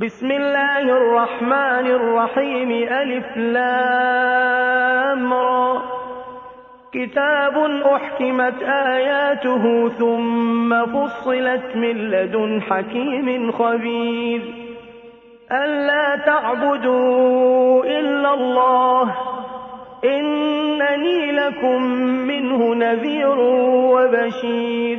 بسم الله الرحمن الرحيم ألف لام را. كتاب أحكمت آياته ثم فصلت من لدن حكيم خبير. ألا تعبدوا إلا الله إنني لكم منه نذير وبشير.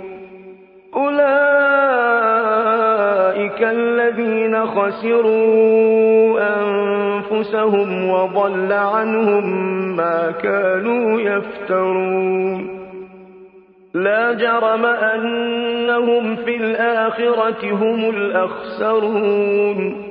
أُولَٰئِكَ الَّذِينَ خَسِرُوا أَنفُسَهُمْ وَضَلَّ عَنْهُم مَّا كَانُوا يَفْتَرُونَ. لَا جَرَمَ أَنَّهُمْ فِي الْآخِرَةِ هُمُ الْأَخْسَرُونَ.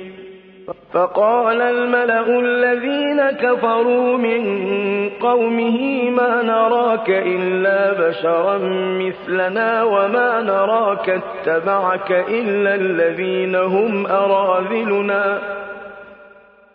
فَقَالَ الْمَلَأُ الَّذِينَ كَفَرُوا مِن قَوْمِهِ مَا نَرَاكَ إِلَّا بَشَرًا مِّثْلَنَا وَمَا نَرَاكَ اتَّبَعَكَ إِلَّا الَّذِينَ هُمْ أَرَاذِلُنَا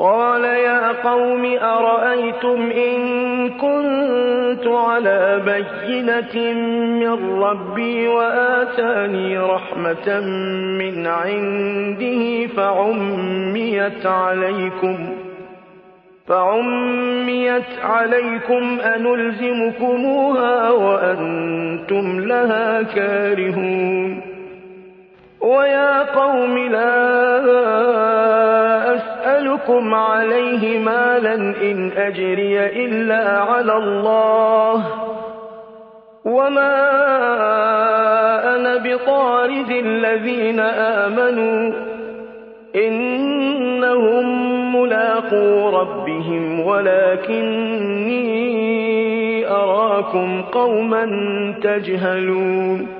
قَالَ يَا قَوْمِ أَرَأَيْتُمْ إِن كُنتُ عَلَىٰ بَيِّنَةٍ مِّن رَّبِّي وَآتَانِي رَحْمَةً مِّنْ عِندِهِ فَعُمِّيَتْ عَلَيْكُمْ فَعُمِّيَتْ عَلَيْكُمْ أَنُلْزِمُكُمُوهَا وَأَنتُمْ لَهَا كَارِهُونَ وَيَا قَوْمِ لَا أَسْأَلُكُمْ عَلَيْهِ مَالًا إِنْ أَجْرِيَ إِلَّا عَلَى اللَّهِ ۚ. وَمَا أَنَا بِطَارِدِ الَّذِينَ آمَنُوا ۚ إِنَّهُم مُّلَاقُو رَبِّهِمْ وَلَٰكِنِّي أَرَاكُمْ قَوْمًا تَجْهَلُونَ.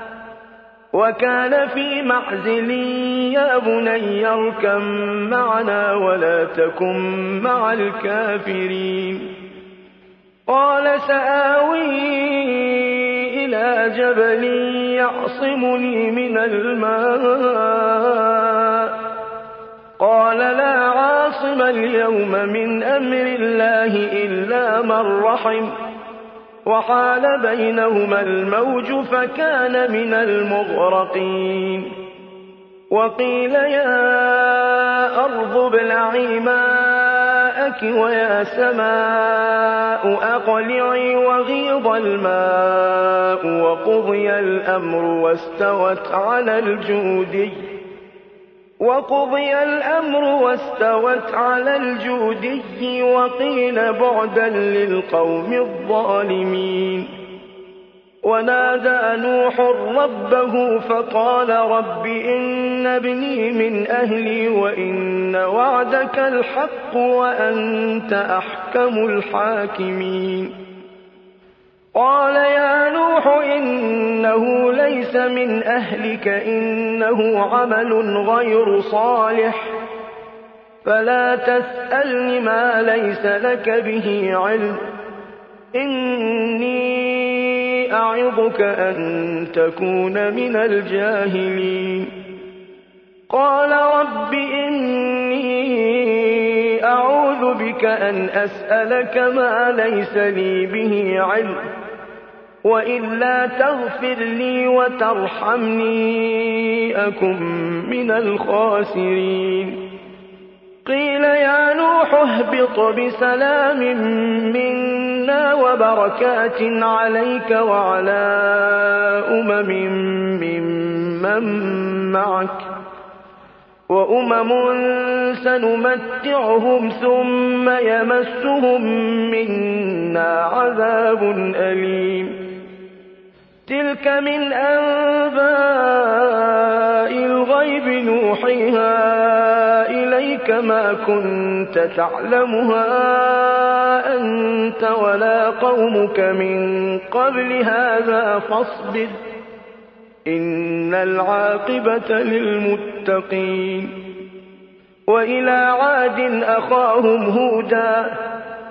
وكان في معزل يا بني اركم معنا ولا تكن مع الكافرين. قال سآوي إلى جبل يعصمني من الماء. قال لا عاصم اليوم من أمر الله إلا من رحم. وحال بينهما الموج فكان من المغرقين. وقيل يا أرض ابلعي ماءك ويا سماء أقلعي وغيض الماء وقضي الأمر واستوت على الجودي. وقضي الأمر واستوت على الجودي وقيل بعدا للقوم الظالمين. ونادى نوح ربه فقال رب إن ابني من أهلي وإن وعدك الحق وأنت أحكم الحاكمين. قال يا نوح إنه ليس من أهلك إنه عمل غير صالح. فلا تسألن ما ليس لك به علم. إِنِّي أَعِظُكَ أَن تَكُونَ مِنَ الْجَاهِلِينَ. قَالَ رَبِّ إِنِّي أَعُوذُ بِكَ أَنْ أَسْأَلَكَ مَا لَيْسَ لِي بِهِ عِلْمٌ. وَإِلَّا تَغْفِرْ لِي وَتَرْحَمْنِي أَكُن مِّنَ الْخَاسِرِينَ قِيلَ يَا نُوحُ اهْبِطْ بِسَلَامٍ مِّنَّا وَبَرَكَاتٍ عَلَيْكَ وَعَلَىٰ أُمَمٍ مِّمَّن مَّعَكَ ۚ وَأُمَمٌ سَنُمَتِّعُهُمْ ثُمَّ يَمَسُّهُم مِّنَّا عَذَابٌ أَلِيمٌ تِلْكَ مِنْ أَنبَاءِ الْغَيْبِ نُوحِيهَا إِلَيْكَ ۖ مَا كُنتَ تَعْلَمُهَا أَنتَ وَلَا قَوْمُكَ مِن قَبْلِ هَٰذَا ۖ فَاصْبِرْ ۖ إِنَّ الْعَاقِبَةَ لِلْمُتَّقِينَ وَإِلَىٰ عَادٍ أَخَاهُمْ هُودًا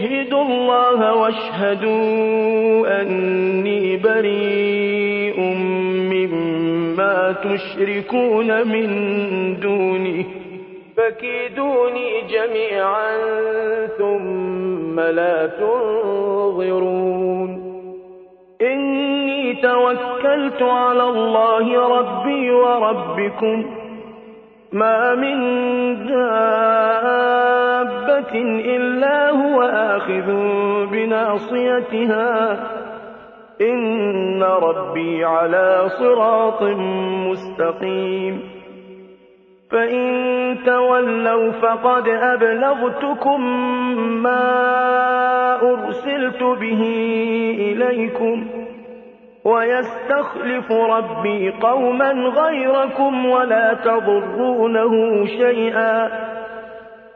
أُشْهِدُوا اللَّهَ وَاشْهَدُوا أَنِّي بَرِيءٌ مِّمَّا تُشْرِكُونَ مِن دُونِهِ. فَكِيدُونِي جَمِيعًا ثُمَّ لَا تُنظِرُونِ. إِنِّي تَوَكَّلْتُ عَلَى اللَّهِ رَبِّي وَرَبِّكُم ۖ. مَّا مِن إِلَّا هُوَ آخِذٌ بِنَاصِيَتِهَا ۚ إِنَّ رَبِّي عَلَىٰ صِرَاطٍ مُّسْتَقِيمٍ فَإِن تَوَلَّوْا فَقَدْ أَبْلَغْتُكُم مَّا أُرْسِلْتُ بِهِ إِلَيْكُمْ ۚ وَيَسْتَخْلِفُ رَبِّي قَوْمًا غَيْرَكُمْ وَلَا تَضُرُّونَهُ شَيْئًا ۚ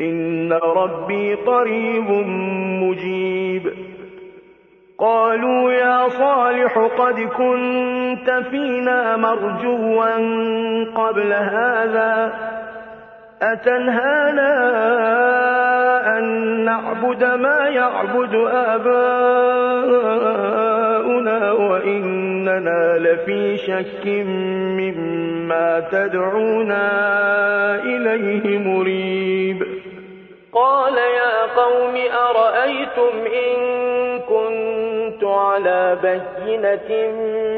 إِنَّ رَبِّي قَرِيبٌ مُّجِيبٌ قالوا يا صالح قد كنت فينا مرجوا قبل هذا أتنهانا أن نعبد ما يعبد آباؤنا وإننا لفي شك مما تدعونا إليه مريب قال يا قوم أرأيتم إن كنت على بينة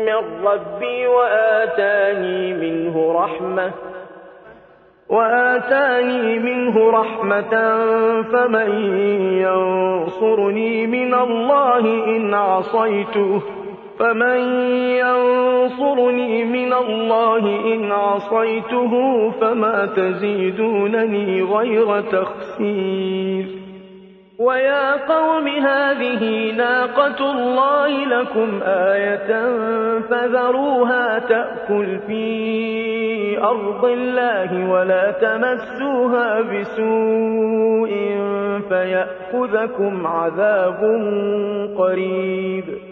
من ربي وآتاني منه رحمة وآتاني منه رحمة فمن ينصرني من الله إن عصيته فمن ينصرني من الله إن عصيته فما تزيدونني غير تخسير. ويا قوم هذه ناقة الله لكم آية فذروها تأكل في أرض الله ولا تمسوها بسوء فيأخذكم عذاب قريب.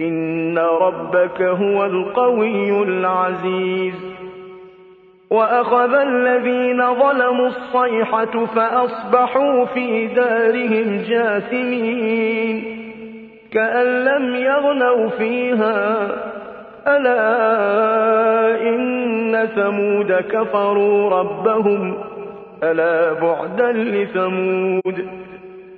إن ربك هو القوي العزيز وأخذ الذين ظلموا الصيحة فأصبحوا في دارهم جاثمين كأن لم يغنوا فيها ألا إن ثمود كفروا ربهم ألا بعدا لثمود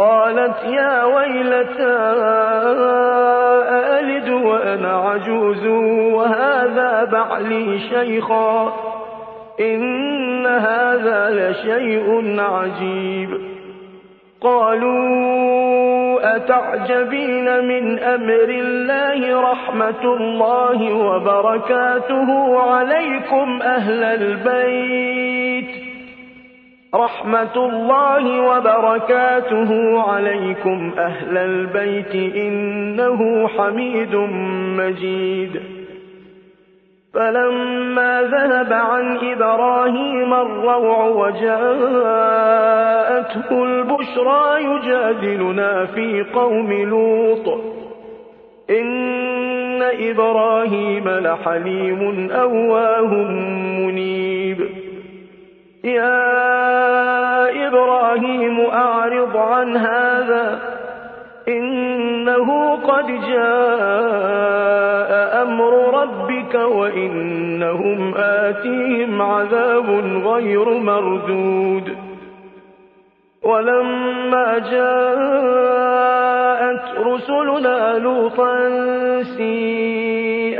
قالت يا ويلتى أألد وأنا عجوز وهذا بعلي شيخا؟ إن هذا لشيء عجيب. قالوا أتعجبين من أمر الله رحمة الله وبركاته عليكم أهل البيت؟ رحمة الله وبركاته عليكم أهل البيت إنه حميد مجيد. فلما ذهب عن إبراهيم الروع وجاءته البشرى يجادلنا في قوم لوط. إن إبراهيم لحليم أواه منيب. يا إبراهيم أعرض عن هذا. إنه قد جاء أمر ربك وإنهم آتيهم عذاب غير مردود. ولما جاءت رسلنا لوطا سيء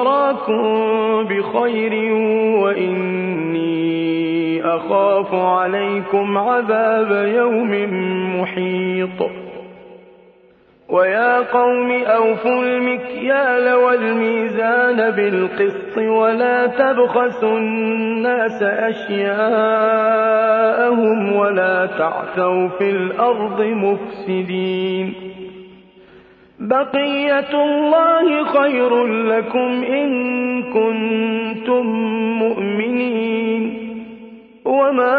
أراكم بخير وإني أخاف عليكم عذاب يوم محيط. ويا قوم أوفوا المكيال والميزان بالقسط ولا تبخسوا الناس أشياءهم ولا تعثوا في الأرض مفسدين. بقية الله خير لكم إن كنتم مؤمنين. وما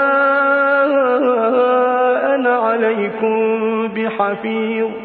أنا عليكم بحفيظ.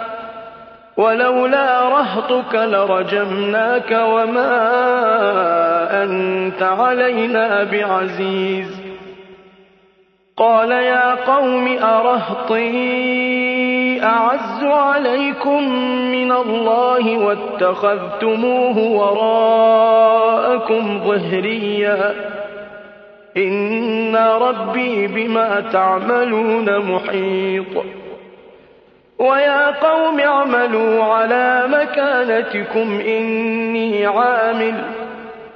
ولولا رهطك لرجمناك وما أنت علينا بعزيز. قال يا قوم أرهطي أعز عليكم من الله واتخذتموه وراءكم ظهريا. إن ربي بما تعملون محيط. ويا قوم اعملوا على مكانتكم إني عامل.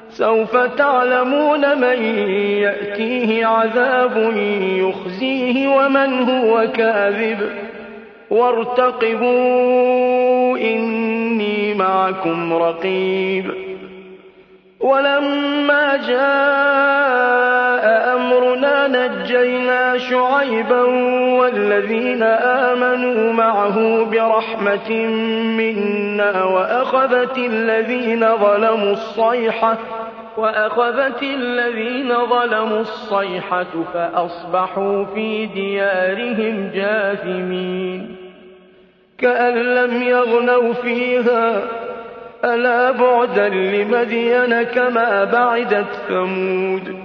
سوف تعلمون من يأتيه عذاب يخزيه ومن هو كاذب. وارتقبوا إني معكم رقيب. ولما جاء أمرنا نجينا شعيبا والذين آمنوا معه برحمة منا وأخذت الذين ظلموا الصيحة وأخذت الذين ظلموا الصيحة فأصبحوا في ديارهم جاثمين. كأن لم يغنوا فيها ألا بعدا لمدين كما بعدت ثمود.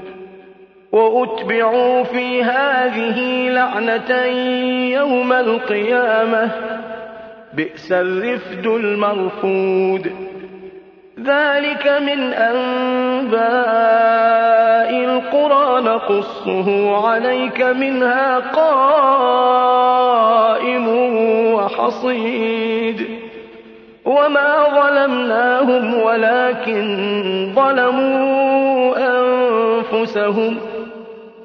وأتبعوا في هذه لعنة يوم القيامة. بئس الرفد المرفود. ذلك من أنباء القرى نقصه عليك منها قائم وحصيد. وما ظلمناهم ولكن ظلموا أنفسهم.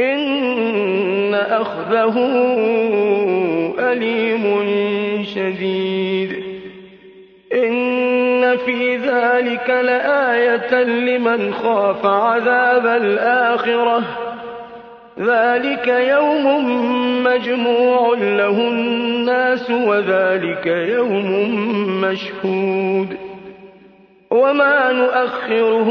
إن أخذه أليم شديد. إن في ذلك لآية لمن خاف عذاب الآخرة. ذلك يوم مجموع له الناس وذلك يوم مشهود. وما نؤخره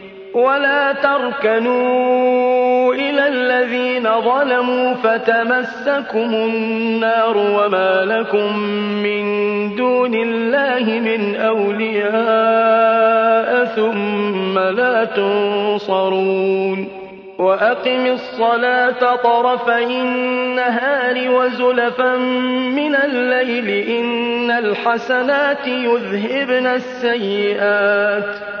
ولا تركنوا إلى الذين ظلموا فتمسكم النار وما لكم من دون الله من أولياء ثم لا تنصرون وَأَقِمِ الصَّلَاةَ طَرَفَيِ النَّهَارِ وَزُلَفًا مِّنَ اللَّيْلِ ۚ إِنَّ الْحَسَنَاتِ يُذْهِبْنَ السَّيِّئَاتِ ۚ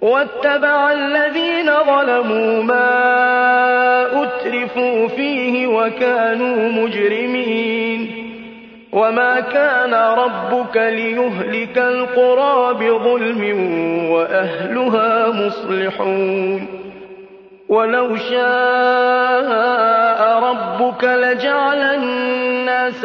وَاتَّبَعَ الَّذِينَ ظَلَمُوا مَا أُتْرِفُوا فِيهِ وَكَانُوا مُجْرِمِينَ وَمَا كَانَ رَبُّكَ لِيُهْلِكَ الْقُرَىٰ بِظُلْمٍ وَأَهْلُهَا مُصْلِحُونَ وَلَوْ شَاءَ رَبُّكَ لَجَعَلَ النَّاسَ